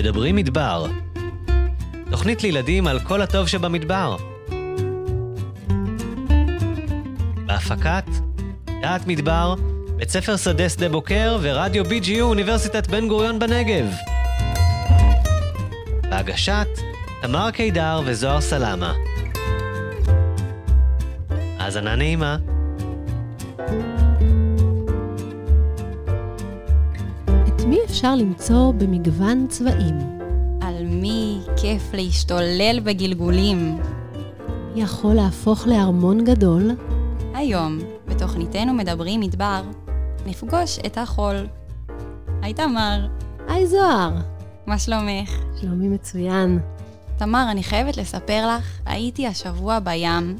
מדברים מדבר. תוכנית לילדים על כל הטוב שבמדבר. בהפקת דעת מדבר, בית ספר שדה שדה בוקר ורדיו BGU אוניברסיטת בן גוריון בנגב. בהגשת תמר קידר וזוהר סלמה. האזנה נעימה. את מי אפשר למצוא במגוון צבעים? על מי כיף להשתולל בגלגולים. יכול להפוך לארמון גדול? היום, בתוכניתנו מדברים מדבר, נפגוש את החול. היי תמר, היי זוהר. מה שלומך? שלומי מצוין. תמר, אני חייבת לספר לך, הייתי השבוע בים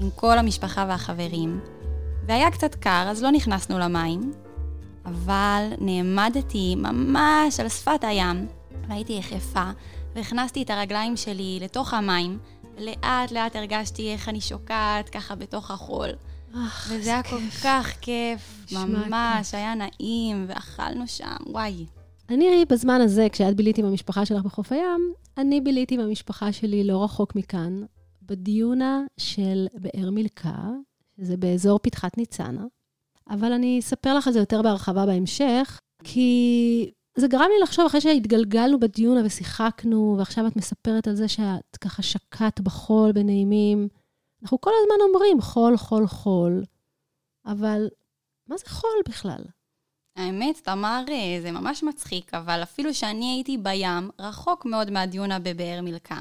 עם כל המשפחה והחברים, והיה קצת קר, אז לא נכנסנו למים, אבל נעמדתי ממש על שפת הים, והייתי יחפה, והכנסתי את הרגליים שלי לתוך המים, ולאט לאט הרגשתי איך אני שוקעת ככה בתוך החול. אך, וזה היה כל כך כיף, ממש, היה נעים, ואכלנו שם, וואי. אני בזמן הזה, כשאת בילית עם המשפחה שלך בחוף הים, אני ביליתי עם המשפחה שלי לא רחוק מכאן, בדיונה של באר מילכה, שזה באזור פתחת ניצנה. אבל אני אספר לך על זה יותר בהרחבה בהמשך, כי זה גרם לי לחשוב, אחרי שהתגלגלנו בדיונה ושיחקנו, ועכשיו את מספרת על זה שאת ככה שקעת בחול בנעימים, אנחנו כל הזמן אומרים חול, חול, חול, אבל מה זה חול בכלל? האמת, תמר, אה, זה ממש מצחיק, אבל אפילו שאני הייתי בים, רחוק מאוד מהדיונה בבאר מילכה,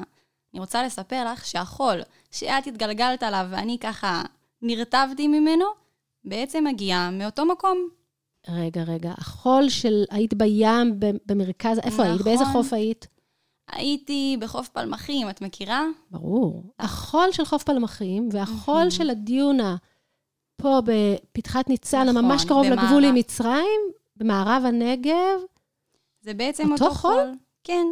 אני רוצה לספר לך שהחול שאת התגלגלת עליו ואני ככה נרטבתי ממנו, בעצם מגיע מאותו מקום. רגע, רגע, החול של היית בים במרכז, איפה היית? נכון. באיזה חוף היית? הייתי בחוף פלמחים, את מכירה? ברור. החול של חוף פלמחים והחול. של הדיונה פה בפתחת ניצנה, נכון, ממש קרוב במערב. לגבול עם מצרים, במערב הנגב. זה בעצם אותו אותו, חול? חול? כן.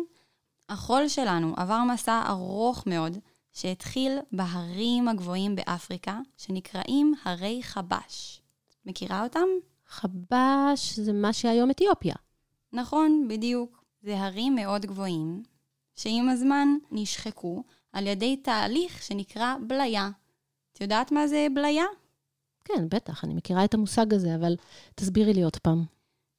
החול שלנו עבר מסע ארוך מאוד, שהתחיל בהרים הגבוהים באפריקה, שנקראים הרי חבש. מכירה אותם? חבש זה מה שהיום אתיופיה. נכון, בדיוק. זה הרים מאוד גבוהים, שעם הזמן נשחקו על ידי תהליך שנקרא בליה. את יודעת מה זה בליה? כן, בטח, אני מכירה את המושג הזה, אבל תסבירי לי עוד פעם.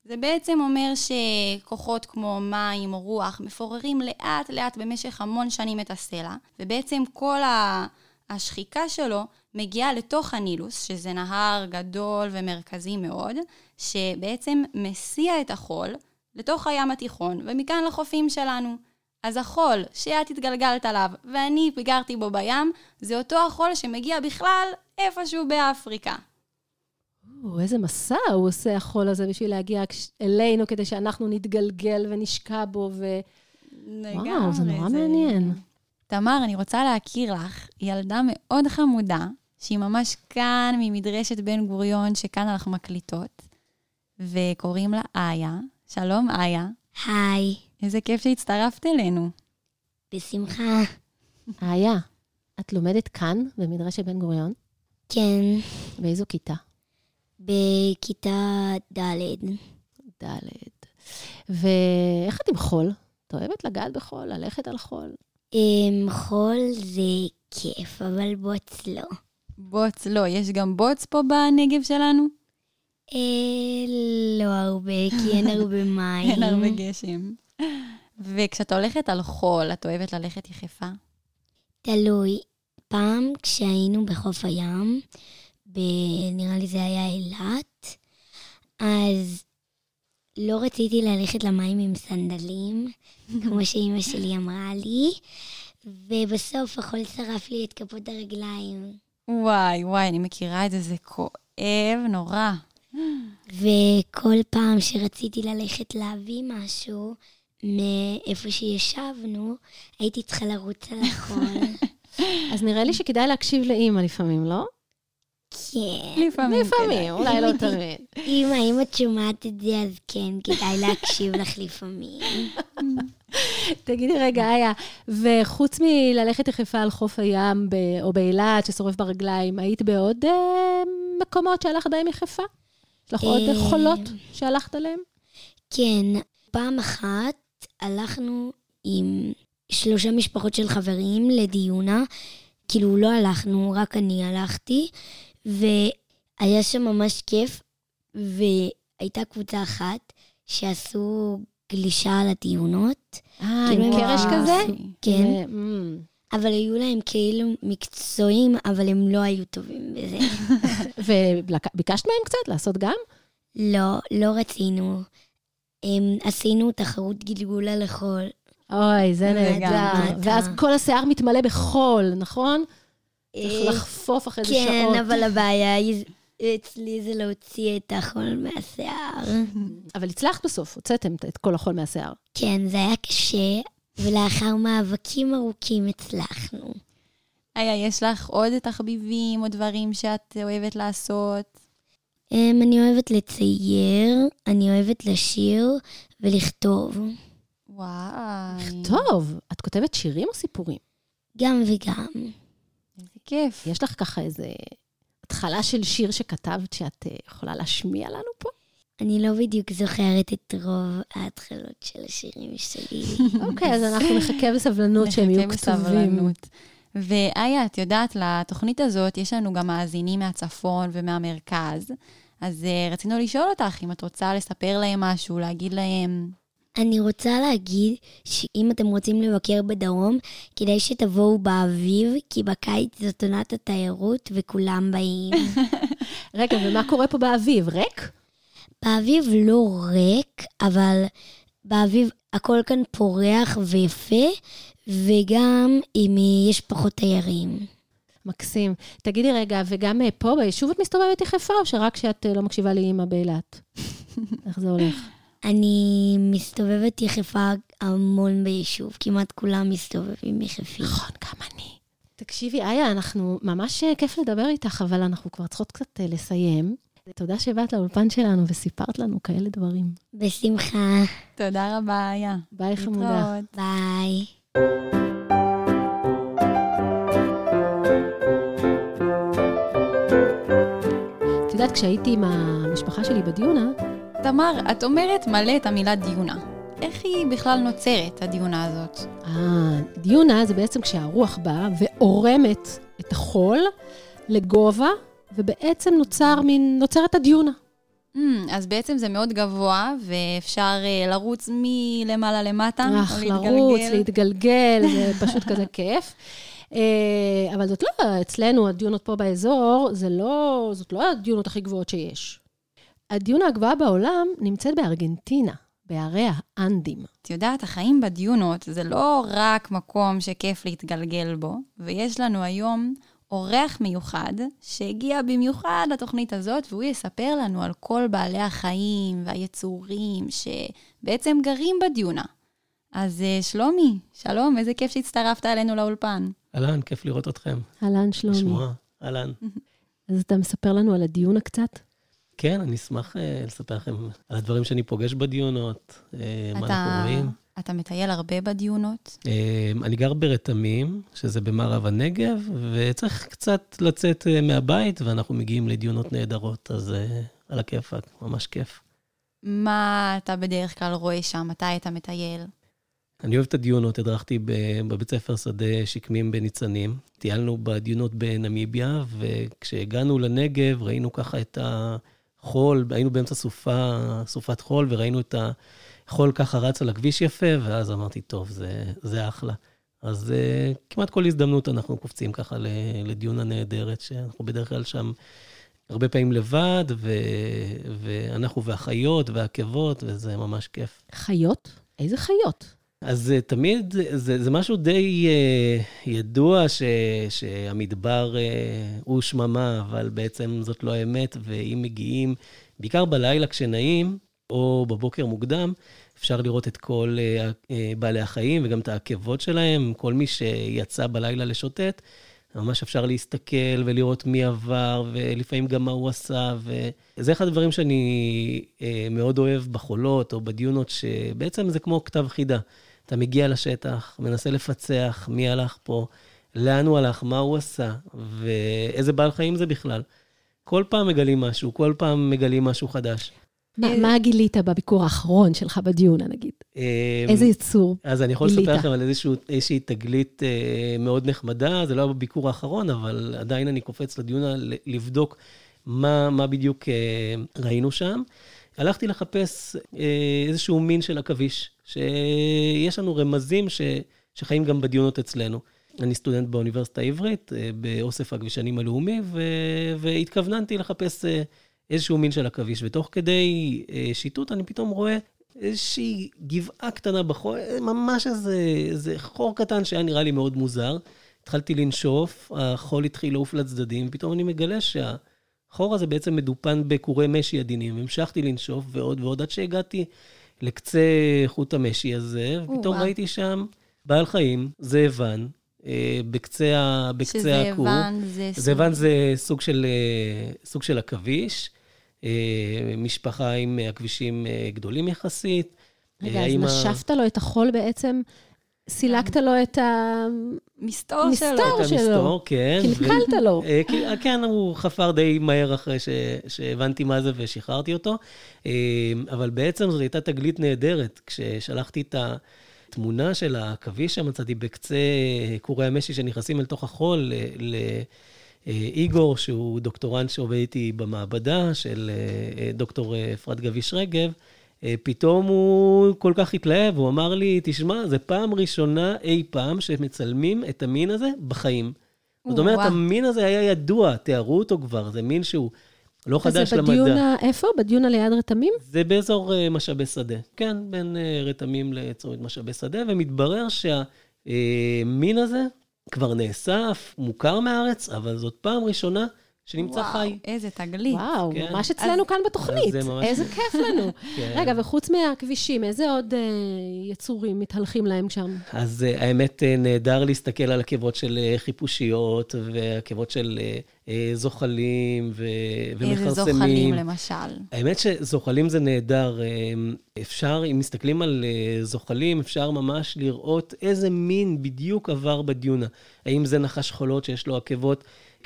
זה בעצם אומר שכוחות כמו מים או רוח מפוררים לאט לאט במשך המון שנים את הסלע, ובעצם כל ה- השחיקה שלו מגיעה לתוך הנילוס, שזה נהר גדול ומרכזי מאוד, שבעצם מסיע את החול לתוך הים התיכון, ומכאן לחופים שלנו. אז החול שאת התגלגלת עליו ואני פיגרתי בו בים, זה אותו החול שמגיע בכלל איפשהו באפריקה. או, איזה מסע הוא עושה החול הזה בשביל להגיע אלינו, כדי שאנחנו נתגלגל ונשקע בו, ו... וואו, זה נורא מעניין. תמר, אני רוצה להכיר לך ילדה מאוד חמודה, שהיא ממש כאן ממדרשת בן גוריון, שכאן אנחנו מקליטות, וקוראים לה איה. שלום, איה. היי, איזה כיף שהצטרפת אלינו. בשמחה. איה, את לומדת כאן, במדרשת בן גוריון? כן, באיזו כיתה? בכיתה ד'. ד'. ואיך את עם חול? את אוהבת לגעת בחול, ללכת על חול? אמ, חול זה כיף, אבל בוץ לא. בוץ, לא, יש גם בוץ פה בנגב שלנו? אה, לא הרבה, כי אין הרבה מים. אין הרבה גשם. וכשאת הולכת על חול, את אוהבת ללכת יחפה? תלוי. פעם כשהיינו בחוף הים. נראה לי זה היה אילת, אז לא רציתי ללכת למים עם סנדלים, כמו שאימא שלי אמרה לי, ובסוף החול שרף לי את כפות הרגליים. וואי, וואי, אני מכירה את זה, זה כואב נורא. וכל פעם שרציתי ללכת להביא משהו מאיפה שישבנו, הייתי צריכה לרוץ על החול. אז נראה לי שכדאי להקשיב לאימא לפעמים, לא? כן. לפעמים. לפעמים, אולי לא תמיד. אמא, אם את שומעת את זה, אז כן, כדאי להקשיב לך לפעמים. תגידי רגע, איה, וחוץ מללכת יחפה על חוף הים ב- או באילת, ששורף ברגליים, היית בעוד אה, מקומות שהלכת בהם יחפה? יש לך עוד אה, חולות שהלכת עליהם? כן, פעם אחת הלכנו עם שלושה משפחות של חברים לדיונה. כאילו, לא הלכנו, רק אני הלכתי, והיה שם ממש כיף, והייתה קבוצה אחת שעשו גלישה על הדיונות. אה, כאילו עם קרש כזה? כן. אמ. אבל היו להם כאילו מקצועיים, אבל הם לא היו טובים בזה. וביקשת מהם קצת לעשות גם? לא, לא רצינו. הם, עשינו תחרות גלגול על החול. אוי, זה. נהדר. ואז כל השיער מתמלא בחול, נכון? צריך אה, לחפוף אחרי זה כן, שעות. אבל הבעיה היא, אצלי זה להוציא את החול מהשיער. אבל הצלחת בסוף, הוצאתם את כל החול מהשיער. כן, זה היה קשה, ולאחר מאבקים ארוכים הצלחנו. איה, יש לך עוד תחביבים או דברים שאת אוהבת לעשות? Um, אני אוהבת לצייר, אני אוהבת לשיר ולכתוב. וואי. טוב, את כותבת שירים או סיפורים? גם וגם. כיף. יש לך ככה איזה התחלה של שיר שכתבת שאת אה, יכולה להשמיע לנו פה? אני לא בדיוק זוכרת את רוב ההתחלות של השירים שלי. אוקיי, אז אנחנו נחכה בסבלנות שהם יהיו נחכה כתובים. בסבלנות. ואיה, את יודעת, לתוכנית הזאת יש לנו גם מאזינים מהצפון ומהמרכז, אז uh, רצינו לשאול אותך אם את רוצה לספר להם משהו, להגיד להם... אני רוצה להגיד שאם אתם רוצים לבקר בדרום, כדאי שתבואו באביב, כי בקיץ זאת עונת התיירות וכולם באים. רגע, ומה קורה פה באביב? ריק? באביב לא ריק, אבל באביב הכל כאן פורח ויפה, וגם אם יש פחות תיירים. מקסים. תגידי רגע, וגם אה, פה ביישוב את מסתובבת יחפה, או שרק כשאת אה, לא מקשיבה לאימא באילת? איך זה הולך? אני מסתובבת יחפה המון ביישוב, כמעט כולם מסתובבים יחפים. נכון, גם אני. תקשיבי, איה, אנחנו, ממש אה, כיף לדבר איתך, אבל אנחנו כבר צריכות קצת אה, לסיים. תודה שבאת לאולפן שלנו וסיפרת לנו כאלה דברים. בשמחה, תודה רבה, איה. ביי, חמודה. ביי. את יודעת, כשהייתי עם המשפחה שלי בדיונה, תמר, את אומרת מלא את המילה דיונה. איך היא בכלל נוצרת, הדיונה הזאת? אה, דיונה זה בעצם כשהרוח באה ועורמת את החול לגובה, ובעצם נוצר מין, נוצרת הדיונה. Mm, אז בעצם זה מאוד גבוה, ואפשר uh, לרוץ מלמעלה למטה, אך, או לרוץ, להתגלגל, זה פשוט כזה כיף. אה, אבל זאת לא, אצלנו, הדיונות פה באזור, זה לא, זאת לא הדיונות הכי גבוהות שיש. הדיונה הגבוהה בעולם נמצאת בארגנטינה, בערי האנדים. את יודעת, החיים בדיונות זה לא רק מקום שכיף להתגלגל בו, ויש לנו היום אורח מיוחד שהגיע במיוחד לתוכנית הזאת, והוא יספר לנו על כל בעלי החיים והיצורים שבעצם גרים בדיונה. אז אה, שלומי, שלום, איזה כיף שהצטרפת אלינו לאולפן. אהלן, כיף לראות אתכם. אהלן, שלומי. לשמוע, אהלן. אז אתה מספר לנו על הדיונה קצת? כן, אני אשמח אה, לספר לכם על הדברים שאני פוגש בדיונות, אה, מה אנחנו רואים. אתה מטייל הרבה בדיונות? אה, אני גר ברתמים, שזה במערב הנגב, וצריך קצת לצאת מהבית, ואנחנו מגיעים לדיונות נהדרות, אז על הכיפאק, ממש כיף. מה אתה בדרך כלל רואה שם? מתי אתה מטייל? אני אוהב את הדיונות, הדרכתי בבית ספר שדה שקמים בניצנים. טיילנו בדיונות בנמיביה, וכשהגענו לנגב ראינו ככה את החול, היינו באמצע סופה, סופת חול, וראינו את החול ככה רץ על הכביש יפה, ואז אמרתי, טוב, זה, זה אחלה. אז uh, כמעט כל הזדמנות אנחנו קופצים ככה ל- לדיונה נהדרת, שאנחנו בדרך כלל שם הרבה פעמים לבד, ו- ואנחנו והחיות והעקבות, וזה ממש כיף. חיות? איזה חיות? אז uh, תמיד, זה, זה משהו די uh, ידוע ש, שהמדבר uh, הוא שממה, אבל בעצם זאת לא האמת, ואם מגיעים, בעיקר בלילה כשנעים, או בבוקר מוקדם, אפשר לראות את כל בעלי החיים וגם את העקבות שלהם, כל מי שיצא בלילה לשוטט. ממש אפשר להסתכל ולראות מי עבר, ולפעמים גם מה הוא עשה, וזה אחד הדברים שאני אה, מאוד אוהב בחולות או בדיונות, שבעצם זה כמו כתב חידה. אתה מגיע לשטח, מנסה לפצח מי הלך פה, לאן הוא הלך, מה הוא עשה, ואיזה בעל חיים זה בכלל. כל פעם מגלים משהו, כל פעם מגלים משהו חדש. מה, מה גילית בביקור האחרון שלך בדיונה, נגיד? אה, איזה יצור אז אני יכול גילית? לספר לכם על איזשהו, איזושהי תגלית אה, מאוד נחמדה, זה לא היה בביקור האחרון, אבל עדיין אני קופץ לדיונה לבדוק מה, מה בדיוק אה, ראינו שם. הלכתי לחפש אה, איזשהו מין של עכביש, שיש לנו רמזים ש, שחיים גם בדיונות אצלנו. אני סטודנט באוניברסיטה העברית, אה, באוסף הכבישנים הלאומי, ו, והתכווננתי לחפש אה, איזשהו מין של עכביש. ותוך כדי אה, שיטוט אני פתאום רואה איזושהי גבעה קטנה בחור, ממש איזה, איזה חור קטן שהיה נראה לי מאוד מוזר. התחלתי לנשוף, החול התחיל לעוף לצדדים, פתאום אני מגלה שהחור הזה בעצם מדופן בקורי משי עדינים. המשכתי לנשוף ועוד ועוד עד שהגעתי לקצה חוט המשי הזה, ופתאום. ראיתי שם בעל חיים, זאבן, אה, בקצה, בקצה הכור. שזאבן זה. זאבן זה סוג של, אה, סוג של עכביש, אה, משפחה עם עכבישים גדולים יחסית. רגע, אז נשפת לו את החול בעצם, סילקת לו את מסתור מסתור. שלו. את שלו. המסתור, כן. קלקלת לו. אה, כי- אה, כן, הוא חפר די מהר אחרי ש- שהבנתי מה זה ושחררתי אותו. אה, אבל בעצם זאת הייתה תגלית נהדרת. כששלחתי את התמונה של העכביש שמצאתי בקצה קורי המשי שנכנסים אל תוך החול, ל- ל- אה, איגור, שהוא דוקטורנט שעובד איתי במעבדה, של אה, אה, דוקטור אה, אפרת גביש רגב, אה, פתאום הוא כל כך התלהב, הוא אמר לי, תשמע, זו פעם ראשונה אי פעם שמצלמים את המין הזה בחיים. זאת אומרת. המין הזה היה ידוע, תיארו אותו כבר, זה מין שהוא לא חדש זה למדע. בדיון, ה- איפה? בדיון על יד רתמים? זה באזור אה, משאבי שדה. כן, בין אה, רתמים לצומת משאבי שדה, ומתברר שהמין הזה כבר נאסף, מוכר מהארץ, אבל זאת פעם ראשונה שנמצא וואו, חי. איזה תגלית. וואו, כן. ממש אצלנו כאן בתוכנית. אז זה ממש- איזה כיף לנו. כן. רגע, וחוץ מהכבישים, איזה עוד אה, יצורים מתהלכים להם שם? אז אה, האמת, אה, נהדר להסתכל על עקבות של אה, חיפושיות, ועקבות של אה, אה, זוחלים ו- ומכרסמים. איזה זוחלים, למשל. האמת שזוחלים זה נהדר. אה, אפשר, אם מסתכלים על אה, זוחלים, אפשר ממש לראות איזה מין בדיוק עבר בדיונה. האם זה נחש חולות שיש לו עקבות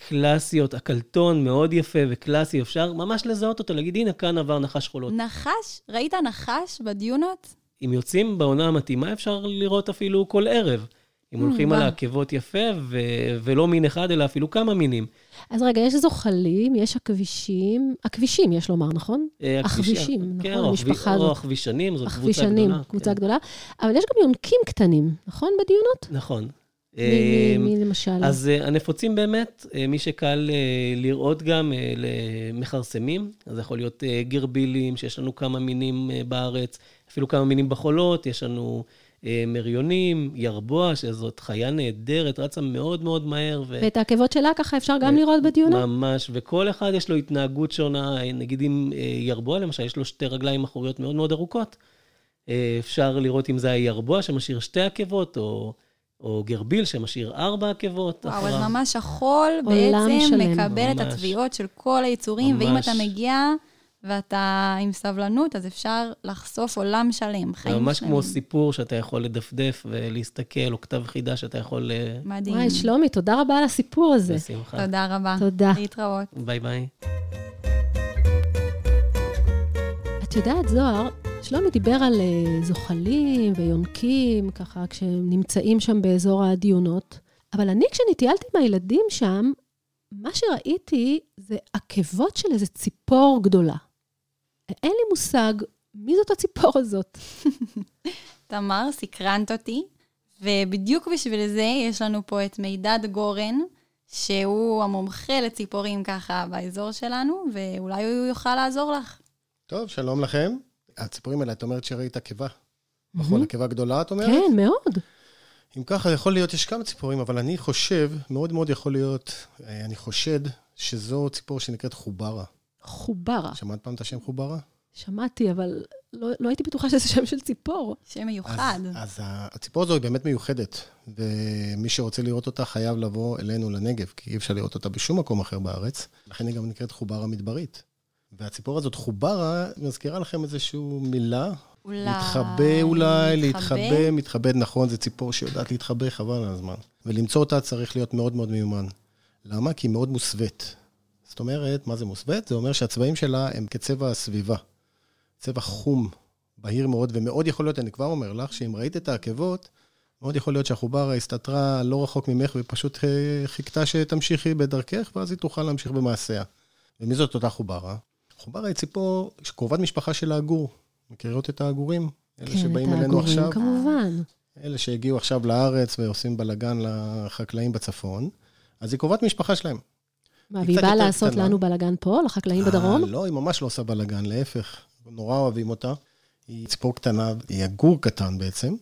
קלאסיות, הקלטון מאוד יפה וקלאסי, אפשר ממש לזהות אותו, להגיד, הנה, כאן עבר נחש חולות. נחש? ראית נחש בדיונות? אם יוצאים בעונה המתאימה, אפשר לראות אפילו כל ערב. אם הולכים על. העקבות יפה, ו- ולא מין אחד, אלא אפילו כמה מינים. אז רגע, יש זוחלים, יש עכבישים, עכבישים, יש לומר, נכון? אה, עכבישים, כן, נכון, המשפחה הזאת. או עכבישנים, זאת קבוצה עכבישנים, גדולה. קבוצה כן. גדולה. אבל יש גם יונקים קטנים, נכון? בדיונות? נכון. מי- מי- מי למשל? אז אה, הנפוצים באמת, אה, מי שקל אה, לראות גם למכרסמים, אז זה יכול להיות גרבילים, שיש לנו כמה מינים בארץ, אפילו כמה מינים בחולות, יש לנו מריונים, ירבוע, שזאת חיה נהדרת, רצה מאוד מאוד מהר. ו... ואת העקבות שלה ככה אפשר גם לראות בדיונות? ממש, וכל אחד יש לו התנהגות שונה. נגיד אם ירבוע, למשל, יש לו שתי רגליים אחוריות מאוד מאוד ארוכות. אפשר לראות אם זה הירבוע שמשאיר שתי עקבות, או, או גרביל שמשאיר ארבע עקבות. וואו, אחריו. אז ממש החול בעצם שלם. מקבל את ממש. התביעות של כל היצורים, ואם ממש. אתה מגיע ואתה עם סבלנות, אז אפשר לחשוף עולם שלם, חיים ממש שלמים. כמו סיפור שאתה יכול לדפדף ולהסתכל, או כתב חידה שאתה יכול... אה, מדהים. וואי, שלומי, תודה רבה על הסיפור הזה. בשמחה. תודה רבה. תודה. להתראות. ביי ביי. את יודעת, זוהר, שלומי דיבר על אה, זוחלים ויונקים, ככה, כשהם נמצאים שם באזור הדיונות, אבל אני, כשאני טיילתי עם הילדים שם, מה שראיתי זה עקבות של איזה ציפור גדולה. אין לי מושג מי זאת הציפור הזאת. תמר, סקרנת אותי, ובדיוק בשביל זה יש לנו פה את מידד גורן, שהוא המומחה לציפורים ככה באזור שלנו, ואולי הוא יוכל לעזור לך. טוב, שלום לכם. הציפורים האלה, את אומרת שראית עקבה. נכון, עקבה גדולה, את אומרת? כן, מאוד. אם ככה, יכול להיות, יש כמה ציפורים, אבל אני חושב, מאוד מאוד יכול להיות, אה, אני חושד שזו ציפור שנקראת חוברה. חוברה. שמעת פעם את השם חוברה? שמעתי, אבל לא, לא הייתי בטוחה שזה שם של ציפור. שם מיוחד. אז, אז הציפור הזו היא באמת מיוחדת, ומי שרוצה לראות אותה חייב לבוא אלינו לנגב, כי אי אפשר לראות אותה בשום מקום אחר בארץ, לכן היא גם נקראת חוברה מדברית. והציפור הזאת, חוברה, מזכירה לכם איזושהי מילה? אולי... להתחבא אולי, להתחבא, מתחבא, נכון, זו ציפור שיודעת להתחבא, חבל על הזמן. ולמצוא אותה צריך להיות מאוד מאוד מיומן. למה? כי היא מאוד מוסווית. זאת אומרת, מה זה מוסווית? זה אומר שהצבעים שלה הם כצבע הסביבה. צבע חום, בהיר מאוד, ומאוד יכול להיות, אני כבר אומר לך, שאם ראית את העקבות, מאוד יכול להיות שהחוברה הסתתרה לא רחוק ממך ופשוט אה, חיכתה שתמשיכי בדרכך, ואז היא תוכל להמשיך במעשיה. ומי זאת אותה חוברה? חוברה היא ציפור קרובת משפחה של העגור. מכירות את העגורים? אלה כן, שבאים את אלינו העגורים, עכשיו. כמובן. אלה שהגיעו עכשיו לארץ ועושים בלאגן לחקלאים בצפון, אז היא קרובת משפחה שלהם. מה, היא והיא באה לעשות קטנה. לנו בלאגן פה, לחקלאים בדרום? אה, לא, היא ממש לא עושה בלאגן, להפך. נורא אוהבים אותה. היא ציפור קטנה, היא עגור קטן בעצם,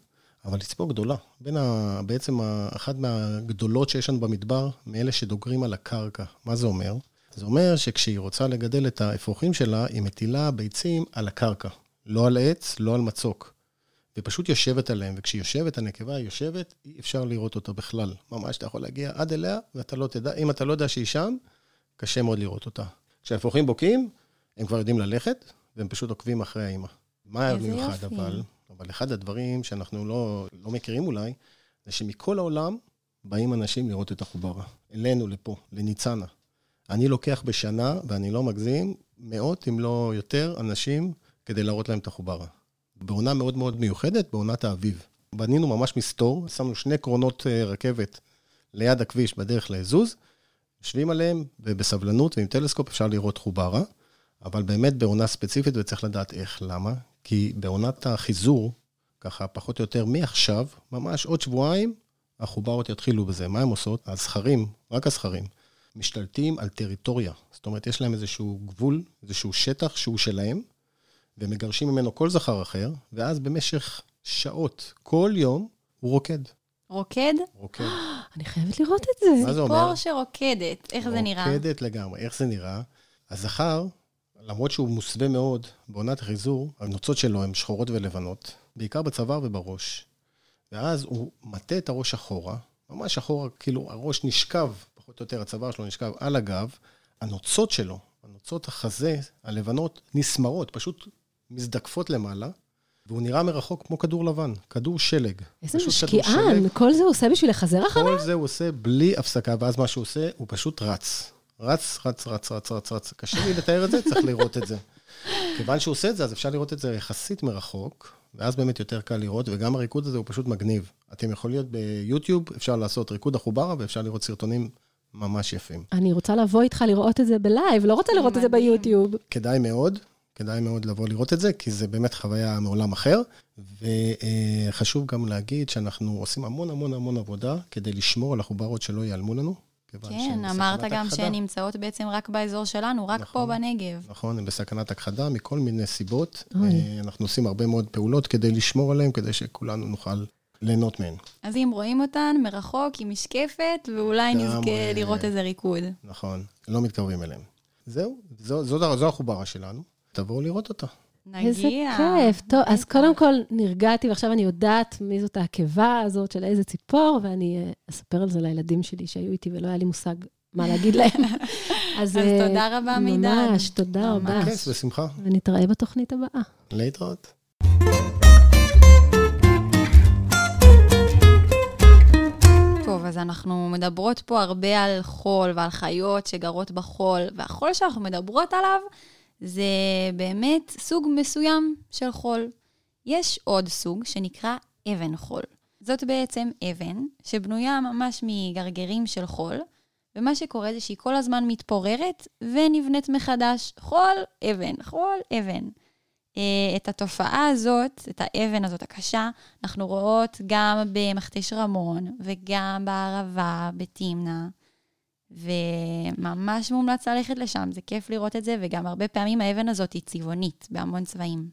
אבל היא ציפור גדולה. בין ה... בעצם ה... אחת מהגדולות שיש לנו במדבר, מאלה שדוגרים על הקרקע. מה זה אומר? זה אומר שכשהיא רוצה לגדל את האפרוחים שלה, היא מטילה ביצים על הקרקע. לא על עץ, לא על מצוק. ופשוט יושבת עליהם, וכשהיא יושבת, הנקבה יושבת, אי אפשר לראות אותה בכלל. ממש, אתה יכול להגיע עד אליה, ואתה לא תדע, אם אתה לא יודע שהיא שם, קשה מאוד לראות אותה. כשהאפרוחים בוקעים, הם כבר יודעים ללכת, והם פשוט עוקבים אחרי האימא. מה במיוחד. אבל? אבל אחד הדברים שאנחנו לא, לא מכירים אולי, זה שמכל העולם באים אנשים לראות את החוברה. אלינו, לפה, לניצנה. אני לוקח בשנה, ואני לא מגזים, מאות, אם לא יותר, אנשים כדי להראות להם את החוברה. בעונה מאוד מאוד מיוחדת, בעונת האביב. בנינו ממש מסתור, שמנו שני קרונות אה, רכבת ליד הכביש בדרך לאזוז, יושבים עליהם, ובסבלנות ועם טלסקופ אפשר לראות חוברה, אבל באמת בעונה ספציפית, וצריך לדעת איך, למה? כי בעונת החיזור, ככה פחות או יותר מעכשיו, ממש עוד שבועיים, החוברות יתחילו בזה. מה הן עושות? הזכרים, רק הזכרים, משתלטים על טריטוריה. זאת אומרת, יש להם איזשהו גבול, איזשהו שטח שהוא שלהם, ומגרשים ממנו כל זכר אחר, ואז במשך שעות, כל יום, הוא רוקד. רוקד? רוקד. אני חייבת לראות את זה. מה זה אומר? ציפור שרוקדת. איך זה נראה? רוקדת לגמרי. איך זה נראה? הזכר, למרות שהוא מוסווה מאוד, בעונת החיזור, הנוצות שלו הן שחורות ולבנות, בעיקר בצוואר ובראש. ואז הוא מטה את הראש אחורה, ממש אחורה, כאילו הראש נשכב, פחות או יותר הצוואר שלו נשכב על הגב, הנוצות שלו, הנוצות החזה, הלבנות, נסמרות, פשוט מזדקפות למעלה, והוא נראה מרחוק כמו כדור לבן, כדור שלג. איזה משקיען. כל זה הוא עושה בשביל לחזר אחריו? כל זה הוא עושה בלי הפסקה, ואז מה שהוא עושה, הוא פשוט רץ. רץ, רץ, רץ, רץ, רץ, רץ. קשה לי לתאר את זה, צריך לראות את זה. כיוון שהוא עושה את זה, אז אפשר לראות את זה יחסית מרחוק, ואז באמת יותר קל לראות, וגם הריקוד הזה הוא פשוט מגניב. אתם יכולים להיות ביוטיוב, אפשר לעשות ריקוד החוברה, ואפשר לראות סרטונים ממש יפים. אני רוצה לבוא איתך לראות את זה בלייב, לא רוצה לראות את זה. ביוטיוב. כדאי מאוד, כדאי מאוד לבוא לראות את זה, כי זה באמת חוויה מעולם אחר. וחשוב גם להגיד שאנחנו עושים המון המון המון עבודה כדי לשמור על החוברות שלא ייעלמו לנו. כן, אמרת גם. שהן נמצאות בעצם רק באזור שלנו, רק פה נכון. בנגב. נכון, הם בסכנת הכחדה מכל מיני סיבות. אוי. אה, אנחנו עושים הרבה מאוד פעולות כדי לשמור עליהם, כדי שכולנו נוכל ליהנות מהן. אז אם רואים אותן מרחוק עם משקפת, ואולי. נזכה לראות איזה ריקוד. נכון, לא מתקרבים אליהם. זהו, זו, זו, זו החוברה שלנו. תבואו לראות אותה. נגיע. איזה כיף. טוב, אז. קודם כל נרגעתי, ועכשיו אני יודעת מי זאת העקבה הזאת של איזה ציפור, ואני אה, אספר על זה לילדים שלי שהיו איתי ולא היה לי מושג מה להגיד להם. אז אה, תודה רבה, מידן. ממש, תודה רבה. בכיף, בשמחה. ונתראה בתוכנית הבאה. להתראות. אז אנחנו מדברות פה הרבה על חול ועל חיות שגרות בחול, והחול שאנחנו מדברות עליו זה באמת סוג מסוים של חול. יש עוד סוג שנקרא אבן חול. זאת בעצם אבן שבנויה ממש מגרגרים של חול, ומה שקורה זה שהיא כל הזמן מתפוררת ונבנית מחדש. חול, אבן, חול, אבן. אה, את התופעה הזאת, את האבן הזאת הקשה, אנחנו רואות גם במכתש רמון וגם בערבה, בתמנע, וממש מומלץ ללכת לשם, זה כיף לראות את זה, וגם הרבה פעמים האבן הזאת היא צבעונית, בהמון צבעים.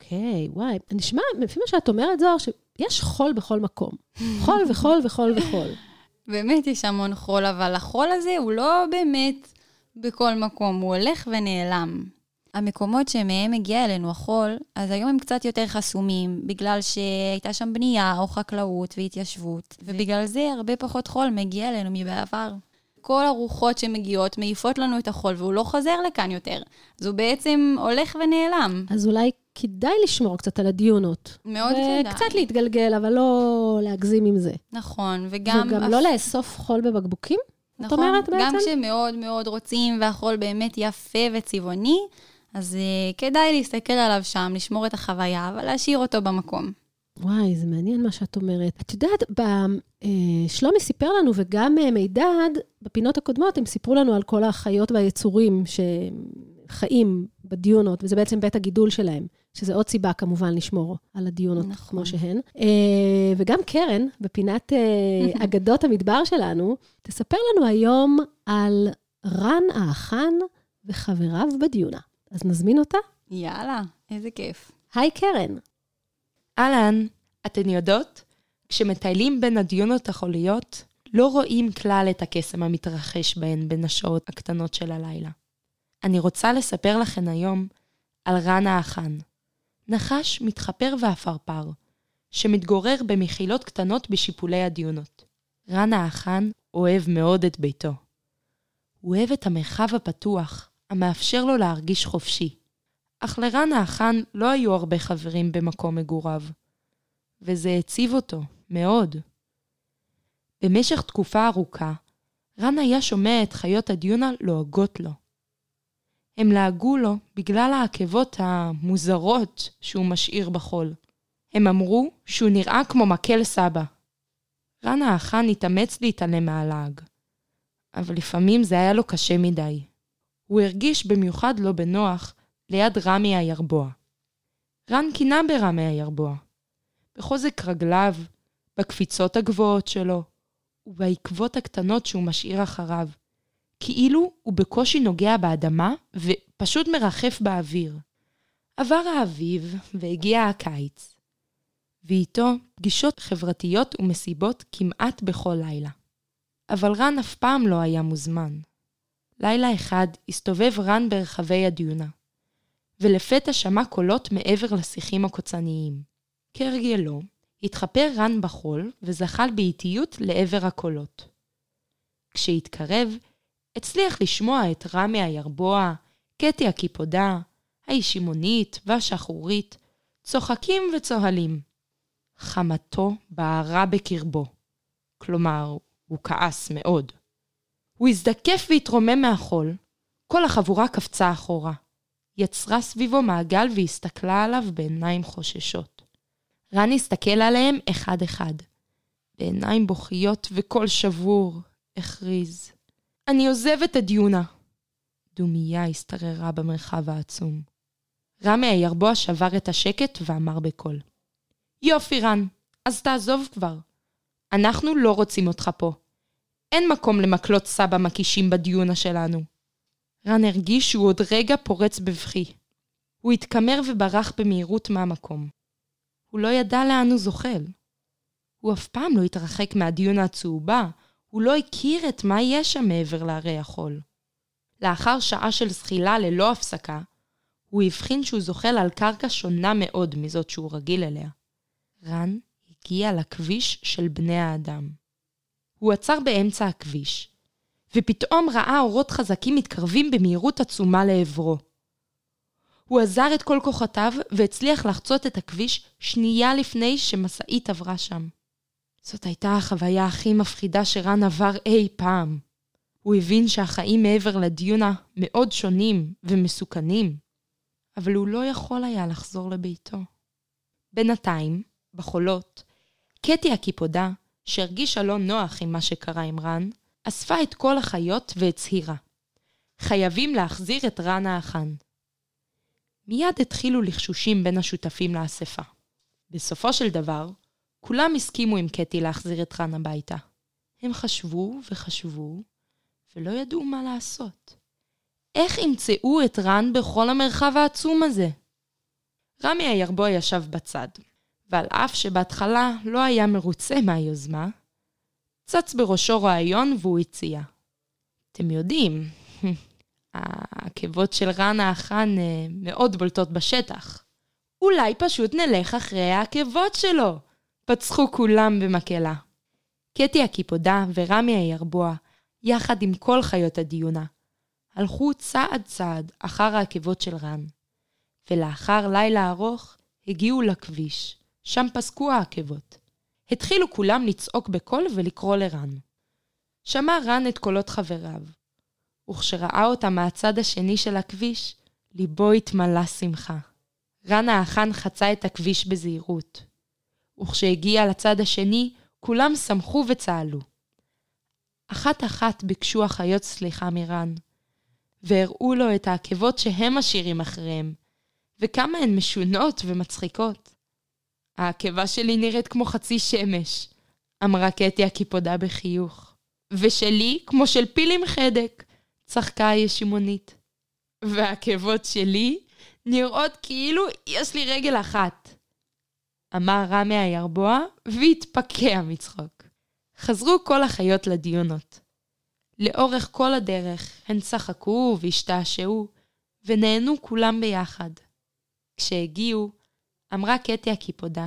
אוקיי, וואי, נשמע, לפי מה שאת אומרת, זוהר, שיש חול בכל מקום. חול וחול וחול וחול. באמת יש המון חול, אבל החול הזה הוא לא באמת בכל מקום, הוא הולך ונעלם. המקומות שמהם מגיע אלינו החול, אז היום הם קצת יותר חסומים, בגלל שהייתה שם בנייה או חקלאות והתיישבות, ובגלל זה הרבה פחות חול מגיע אלינו מבעבר. כל הרוחות שמגיעות מעיפות לנו את החול, והוא לא חוזר לכאן יותר. אז הוא בעצם הולך ונעלם. אז אולי כדאי לשמור קצת על הדיונות. מאוד כדאי. וקצת להתגלגל, אבל לא להגזים עם זה. נכון, וגם... וגם לא לאסוף חול בבקבוקים? נכון, אומרת גם בעצם? כשמאוד מאוד רוצים והחול באמת יפה וצבעוני, אז uh, כדאי להסתכל עליו שם, לשמור את החוויה, אבל להשאיר אותו במקום. וואי, זה מעניין מה שאת אומרת. את יודעת, ב, אה, שלומי סיפר לנו, וגם אה, מידד, בפינות הקודמות, הם סיפרו לנו על כל החיות והיצורים שחיים בדיונות, וזה בעצם בית הגידול שלהם, שזה עוד סיבה כמובן לשמור על הדיונות נכון. כמו שהן. וגם קרן, בפינת אגדות המדבר שלנו, תספר לנו היום על רן האחן וחבריו בדיונה. אז נזמין אותה? יאללה, איזה כיף. היי, קרן. אהלן, אתן יודעות? כשמטיילים בין הדיונות החוליות, לא רואים כלל את הקסם המתרחש בהן בין השעות הקטנות של הלילה. אני רוצה לספר לכן היום על רן האחן, נחש מתחפר ועפרפר, שמתגורר במחילות קטנות בשיפולי הדיונות. רן האחן אוהב מאוד את ביתו. הוא אוהב את המרחב הפתוח, המאפשר לו להרגיש חופשי. אך לרן האחן לא היו הרבה חברים במקום מגוריו, וזה הציב אותו מאוד. במשך תקופה ארוכה, רן היה שומע את חיות הדיונה לועגות לו. הם לעגו לו בגלל העקבות המוזרות שהוא משאיר בחול. הם אמרו שהוא נראה כמו מקל סבא. רן האחן התאמץ להתעלם מהלעג, אבל לפעמים זה היה לו קשה מדי. הוא הרגיש במיוחד לא בנוח ליד רמי הירבוע. רן קינה ברמי הירבוע, בחוזק רגליו, בקפיצות הגבוהות שלו, ובעקבות הקטנות שהוא משאיר אחריו, כאילו הוא בקושי נוגע באדמה ופשוט מרחף באוויר. עבר האביב והגיע הקיץ, ואיתו פגישות חברתיות ומסיבות כמעט בכל לילה. אבל רן אף פעם לא היה מוזמן. לילה אחד הסתובב רן ברחבי הדיונה, ולפתע שמע קולות מעבר לשיחים הקוצניים. כהרגלו, התחפר רן בחול וזחל באיטיות לעבר הקולות. כשהתקרב, הצליח לשמוע את רמי הירבוע, קטי הקיפודה, הישימונית והשחורית, צוחקים וצוהלים. חמתו בערה בקרבו. כלומר, הוא כעס מאוד. הוא הזדקף והתרומם מהחול. כל החבורה קפצה אחורה. יצרה סביבו מעגל והסתכלה עליו בעיניים חוששות. רן הסתכל עליהם אחד-אחד. בעיניים בוכיות וקול שבור, הכריז. אני עוזב את הדיונה. דומייה השתררה במרחב העצום. רמי הירבוע שבר את השקט ואמר בקול. יופי, רן, אז תעזוב כבר. אנחנו לא רוצים אותך פה. אין מקום למקלות סבא מקישים בדיונה שלנו. רן הרגיש שהוא עוד רגע פורץ בבכי. הוא התקמר וברח במהירות מהמקום. הוא לא ידע לאן הוא זוחל. הוא אף פעם לא התרחק מהדיונה הצהובה, הוא לא הכיר את מה יש שם מעבר להרי החול. לאחר שעה של זחילה ללא הפסקה, הוא הבחין שהוא זוחל על קרקע שונה מאוד מזאת שהוא רגיל אליה. רן הגיע לכביש של בני האדם. הוא עצר באמצע הכביש, ופתאום ראה אורות חזקים מתקרבים במהירות עצומה לעברו. הוא עזר את כל כוחותיו והצליח לחצות את הכביש שנייה לפני שמשאית עברה שם. זאת הייתה החוויה הכי מפחידה שרן עבר אי פעם. הוא הבין שהחיים מעבר לדיונה מאוד שונים ומסוכנים, אבל הוא לא יכול היה לחזור לביתו. בינתיים, בחולות, קטי הקיפודה, שהרגישה לא נוח עם מה שקרה עם רן, אספה את כל החיות והצהירה. חייבים להחזיר את רן האחן. מיד התחילו לחשושים בין השותפים לאספה. בסופו של דבר, כולם הסכימו עם קטי להחזיר את רן הביתה. הם חשבו וחשבו, ולא ידעו מה לעשות. איך ימצאו את רן בכל המרחב העצום הזה? רמי הירבוע ישב בצד, ועל אף שבהתחלה לא היה מרוצה מהיוזמה, צץ בראשו רעיון והוא הציע. אתם יודעים, העקבות של רן האחן אה, מאוד בולטות בשטח. אולי פשוט נלך אחרי העקבות שלו. פצחו כולם במקהלה. קטי הקיפודה ורמי הירבוע, יחד עם כל חיות הדיונה, הלכו צעד צעד אחר העקבות של רן, ולאחר לילה ארוך הגיעו לכביש, שם פסקו העקבות. התחילו כולם לצעוק בקול ולקרוא לרן. שמע רן את קולות חבריו, וכשראה אותם מהצד השני של הכביש, ליבו התמלא שמחה. רן האחן חצה את הכביש בזהירות. וכשהגיע לצד השני, כולם שמחו וצהלו. אחת-אחת ביקשו החיות סליחה מרן, והראו לו את העקבות שהם משאירים אחריהם, וכמה הן משונות ומצחיקות. העקבה שלי נראית כמו חצי שמש, אמרה קטי הקיפודה בחיוך. ושלי כמו של פיל עם חדק, צחקה הישימונית. והעקבות שלי נראות כאילו יש לי רגל אחת. אמר רמי הירבוע והתפקע מצחוק. חזרו כל החיות לדיונות. לאורך כל הדרך הן צחקו והשתעשעו, ונהנו כולם ביחד. כשהגיעו, אמרה קטי הקיפודה,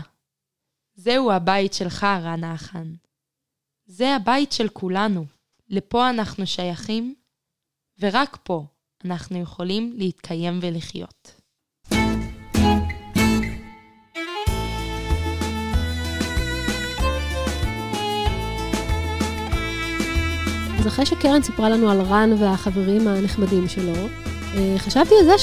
זהו הבית שלך, רן האחן. זה הבית של כולנו. לפה אנחנו שייכים, ורק פה אנחנו יכולים להתקיים ולחיות. אז אחרי שקרן סיפרה לנו על רן והחברים הנחמדים שלו, אה, חשבתי על זה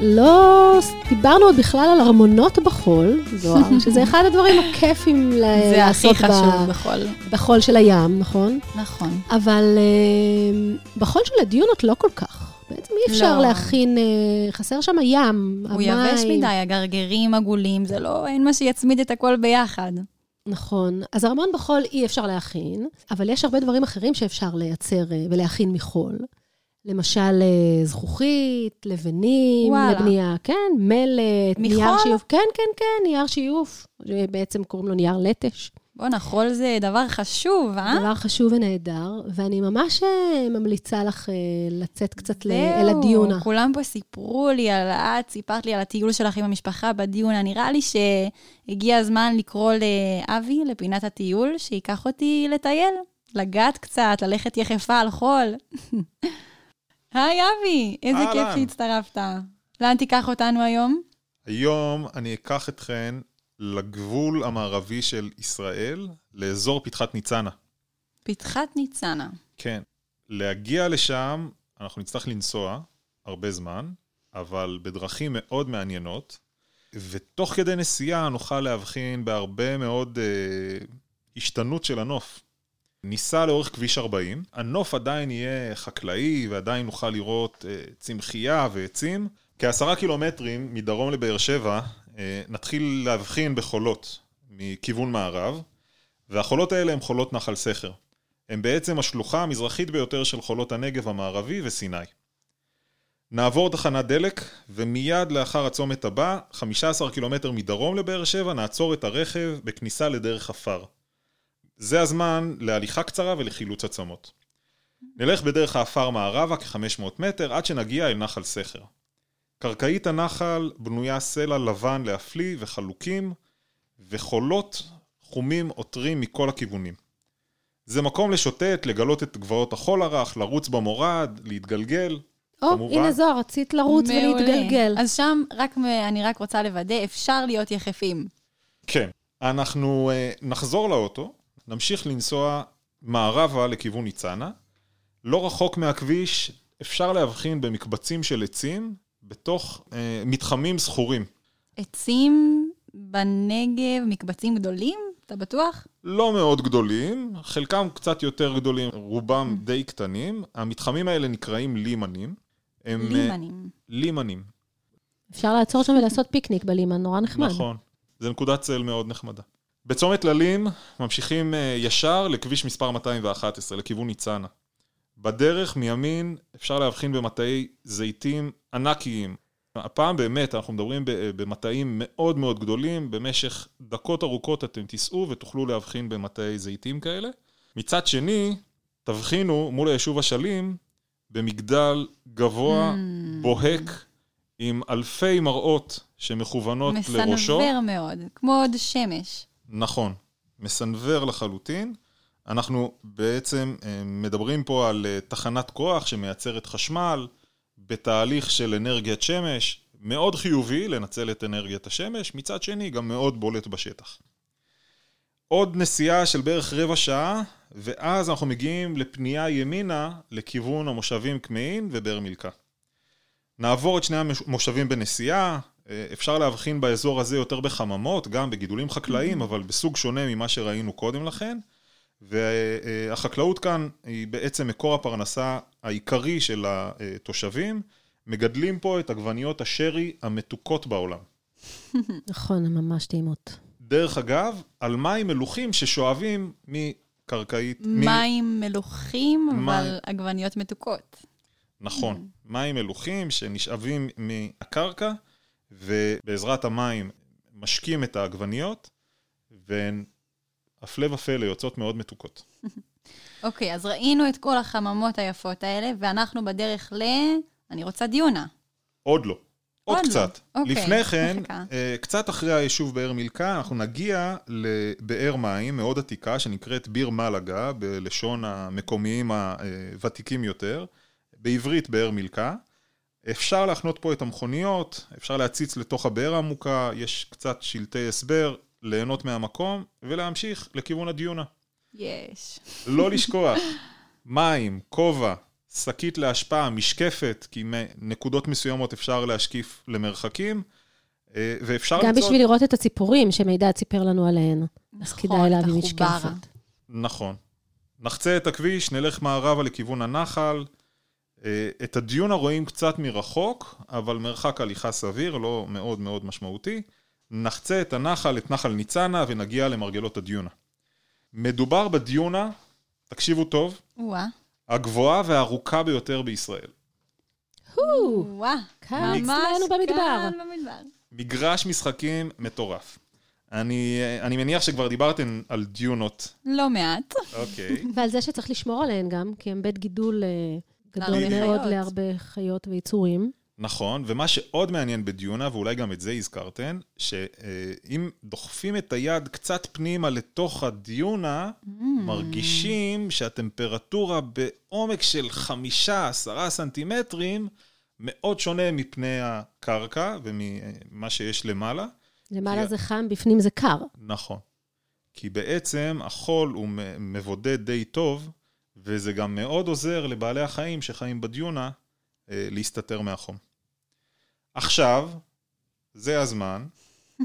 שלא דיברנו עוד בכלל על ארמונות בחול, זוהר, שזה אחד הדברים הכיפים ל- זה לעשות הכי חשוב ב- בכל. בחול של הים, נכון? נכון. אבל אה, בחול של הדיונות לא כל כך. בעצם אי אפשר לא. להכין, אה, חסר שם הים, הוא יבש מדי, הגרגירים עגולים, זה לא, אין מה שיצמיד את הכל ביחד. נכון. אז ארמון בחול אי אפשר להכין, אבל יש הרבה דברים אחרים שאפשר לייצר אה, ולהכין מחול. למשל, אה, זכוכית, לבנים, וואלה. לבנייה, כן, מלט, נייר מחול? שיוף. כן, כן, כן, נייר שיוף, שבעצם קוראים לו נייר לטש. בואנה, חול זה דבר חשוב, אה? דבר חשוב ונהדר, ואני ממש אה, ממליצה לך אה, לצאת קצת זהו, אל הדיונה. כולם פה סיפרו לי על, את סיפרת לי על הטיול שלך עם המשפחה בדיונה. נראה לי שהגיע הזמן לקרוא לאבי, לפינת הטיול, שייקח אותי לטייל, לגעת קצת, ללכת יחפה על חול. היי, אבי, איזה כיף. שהצטרפת. לאן תיקח אותנו היום? היום אני אקח אתכן לגבול המערבי של ישראל, לאזור פתחת ניצנה. פתחת ניצנה. כן. להגיע לשם, אנחנו נצטרך לנסוע הרבה זמן, אבל בדרכים מאוד מעניינות, ותוך כדי נסיעה נוכל להבחין בהרבה מאוד אה, השתנות של הנוף. ניסע לאורך כביש 40, הנוף עדיין יהיה חקלאי ועדיין נוכל לראות אה, צמחייה ועצים. כעשרה קילומטרים מדרום לבאר שבע אה, נתחיל להבחין בחולות מכיוון מערב, והחולות האלה הם חולות נחל סכר. הם בעצם השלוחה המזרחית ביותר של חולות הנגב המערבי וסיני. נעבור תחנת דלק, ומיד לאחר הצומת הבא, 15 קילומטר מדרום לבאר שבע, נעצור את הרכב בכניסה לדרך עפר. זה הזמן להליכה קצרה ולחילוץ עצמות. נלך בדרך העפר מערבה כ-500 מטר עד שנגיע אל נחל סכר. קרקעית הנחל בנויה סלע לבן להפליא וחלוקים, וחולות חומים עותרים מכל הכיוונים. זה מקום לשוטט, לגלות את גבעות החול הרך, לרוץ במורד, להתגלגל. או, כמובן. הנה זוהר, רצית לרוץ מעולה. ולהתגלגל. אז שם, רק מ- אני רק רוצה לוודא, אפשר להיות יחפים. כן. אנחנו uh, נחזור לאוטו, נמשיך לנסוע מערבה לכיוון ניצנה. לא רחוק מהכביש אפשר להבחין במקבצים של עצים בתוך uh, מתחמים זכורים. עצים בנגב, מקבצים גדולים? אתה בטוח? לא מאוד גדולים, חלקם קצת יותר גדולים, רובם די קטנים. המתחמים האלה נקראים לימנים. הם, אה, לימנים. לימנים, אפשר לעצור שם ולעשות פיקניק בלימן, נורא נחמד. נכון. זה נקודת צל מאוד נחמדה. בצומת ללים ממשיכים אה, ישר לכביש מספר 211, לכיוון ניצנה. בדרך מימין אפשר להבחין במטעי זיתים ענקיים. הפעם באמת אנחנו מדברים ב- במטעים מאוד מאוד גדולים, במשך דקות ארוכות אתם תיסעו ותוכלו להבחין במטעי זיתים כאלה. מצד שני, תבחינו מול היישוב אשלים במגדל גבוה, Mm. בוהק, עם אלפי מראות שמכוונות לראשו. מסנוור מאוד, כמו עוד שמש. נכון, מסנוור לחלוטין. אנחנו בעצם אה, מדברים פה על אה, תחנת כוח שמייצרת חשמל בתהליך של אנרגיית שמש, מאוד חיובי לנצל את אנרגיית השמש, מצד שני גם מאוד בולט בשטח. עוד נסיעה של בערך רבע שעה, ואז אנחנו מגיעים לפנייה ימינה לכיוון המושבים קמעין ובאר מילכה. נעבור את שני המושבים בנסיעה, אפשר להבחין באזור הזה יותר בחממות, גם בגידולים חקלאיים, אבל בסוג שונה ממה שראינו קודם לכן. והחקלאות כאן היא בעצם מקור הפרנסה העיקרי של התושבים. מגדלים פה את עגבניות השרי המתוקות בעולם. נכון, הן ממש טעימות. דרך אגב, על מים מלוכים ששואבים מקרקעית... מים מ... מלוכים, מים... אבל עגבניות מתוקות. נכון, מים מלוכים שנשאבים מהקרקע, ובעזרת המים משקים את העגבניות, והן הפלא ופלא יוצאות מאוד מתוקות. אוקיי, okay, אז ראינו את כל החממות היפות האלה, ואנחנו בדרך ל... אני רוצה דיונה. עוד לא. עוד, עוד קצת. לא. אוקיי, לפני כן, uh, קצת אחרי היישוב באר מילכה, אנחנו נגיע לבאר מים מאוד עתיקה, שנקראת ביר מלאגה, בלשון המקומיים הוותיקים יותר, בעברית באר מילכה. אפשר להחנות פה את המכוניות, אפשר להציץ לתוך הבאר העמוקה, יש קצת שלטי הסבר, ליהנות מהמקום ולהמשיך לכיוון הדיונה. יש. לא לשכוח, מים, כובע, שקית להשפעה, משקפת, כי מנקודות מסוימות אפשר להשקיף למרחקים, אה, ואפשר גם למצוא... בשביל לראות את הציפורים שמידע ציפר לנו עליהן. נכון, אז כדאי להביא משקפת. נכון. נחצה את הכביש, נלך מערבה לכיוון הנחל. אה, את הדיונה רואים קצת מרחוק, אבל מרחק הליכה סביר, לא מאוד מאוד משמעותי. נחצה את הנחל, את נחל ניצנה, ונגיע למרגלות הדיונה. מדובר בדיונה, תקשיבו טוב, וואה. הגבוהה והארוכה ביותר בישראל. וואה, ממש אצלנו במדבר. מגרש משחקים מטורף. אני, אני מניח שכבר דיברתם על דיונות. לא מעט. אוקיי. ועל זה שצריך לשמור עליהן גם, כי הן בית גידול אה, גדול מאוד להרבה חיות ויצורים. נכון, ומה שעוד מעניין בדיונה, ואולי גם את זה הזכרתן, שאם דוחפים את היד קצת פנימה לתוך הדיונה, mm. מרגישים שהטמפרטורה בעומק של חמישה, עשרה סנטימטרים, מאוד שונה מפני הקרקע וממה שיש למעלה. למעלה כי... זה חם, בפנים זה קר. נכון. כי בעצם החול הוא מבודד די טוב, וזה גם מאוד עוזר לבעלי החיים שחיים בדיונה אה, להסתתר מהחום. עכשיו, זה הזמן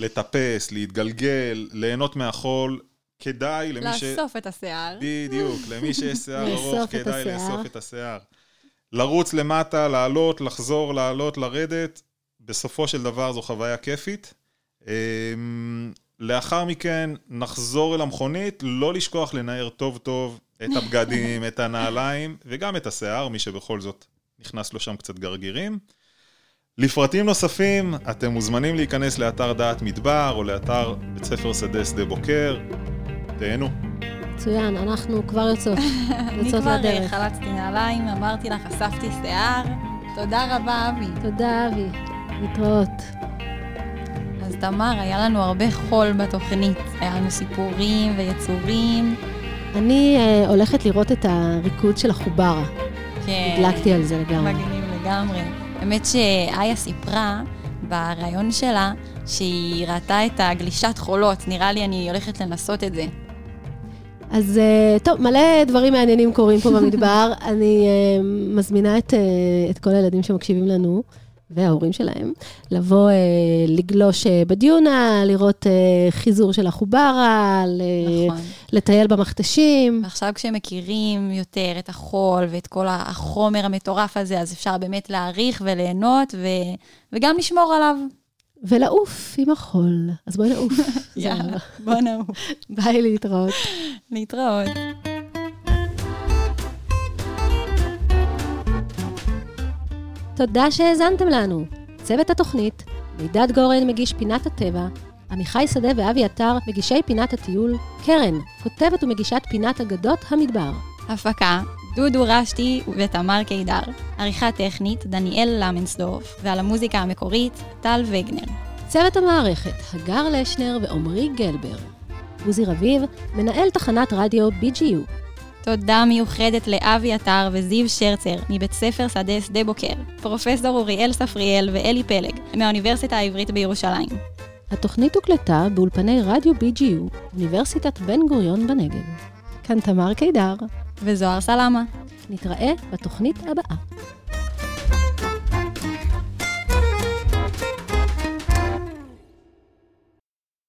לטפס, להתגלגל, ליהנות מהחול. כדאי למי ש... לאסוף את השיער. בדיוק, למי שיש שיער ארוך, כדאי לאסוף את השיער. לרוץ למטה, לעלות, לחזור, לעלות, לרדת. בסופו של דבר זו חוויה כיפית. אמ, לאחר מכן נחזור אל המכונית, לא לשכוח לנער טוב טוב את הבגדים, את הנעליים וגם את השיער, מי שבכל זאת נכנס לו שם קצת גרגירים. לפרטים נוספים, אתם מוזמנים להיכנס לאתר דעת מדבר או לאתר בית ספר שדה שדה בוקר. תהנו. מצוין, אנחנו כבר יוצאות, יוצאות לדרך. אני כבר חלצתי נעליים, אמרתי לך, אספתי שיער. תודה רבה, אבי. תודה, אבי. להתראות. אז תמר, היה לנו הרבה חול בתוכנית. היה לנו סיפורים ויצורים. אני uh, הולכת לראות את הריקוד של החוברה. כן. הדלקתי על זה לגמרי. מגניב לגמרי. האמת שאיה סיפרה בריאיון שלה שהיא ראתה את הגלישת חולות. נראה לי אני הולכת לנסות את זה. אז uh, טוב, מלא דברים מעניינים קורים פה במדבר. אני uh, מזמינה את, uh, את כל הילדים שמקשיבים לנו. וההורים שלהם, לבוא אה, לגלוש אה, בדיונה, לראות אה, חיזור של החוברה, נכון. לטייל במכתשים. ועכשיו כשהם מכירים יותר את החול ואת כל החומר המטורף הזה, אז אפשר באמת להעריך וליהנות ו... וגם לשמור עליו. ולעוף עם החול. אז בואי נעוף. יאללה, בוא נעוף. ביי, להתראות. להתראות. תודה שהאזנתם לנו. צוות התוכנית, מידד גורן מגיש פינת הטבע, עמיחי שדה ואבי עטר מגישי פינת הטיול, קרן, כותבת ומגישת פינת אגדות המדבר. הפקה, דודו רשתי ותמר קידר. עריכה טכנית, דניאל למנסדורף, ועל המוזיקה המקורית, טל וגנר. צוות המערכת, הגר לשנר ועמרי גלבר. עוזי רביב, מנהל תחנת רדיו BGU. תודה מיוחדת לאבי עטר וזיו שרצר מבית ספר שדה שדה בוקר, פרופסור אוריאל ספריאל ואלי פלג מהאוניברסיטה העברית בירושלים. התוכנית הוקלטה באולפני רדיו BGU, אוניברסיטת בן גוריון בנגב. כאן תמר קידר. וזוהר סלמה. נתראה בתוכנית הבאה.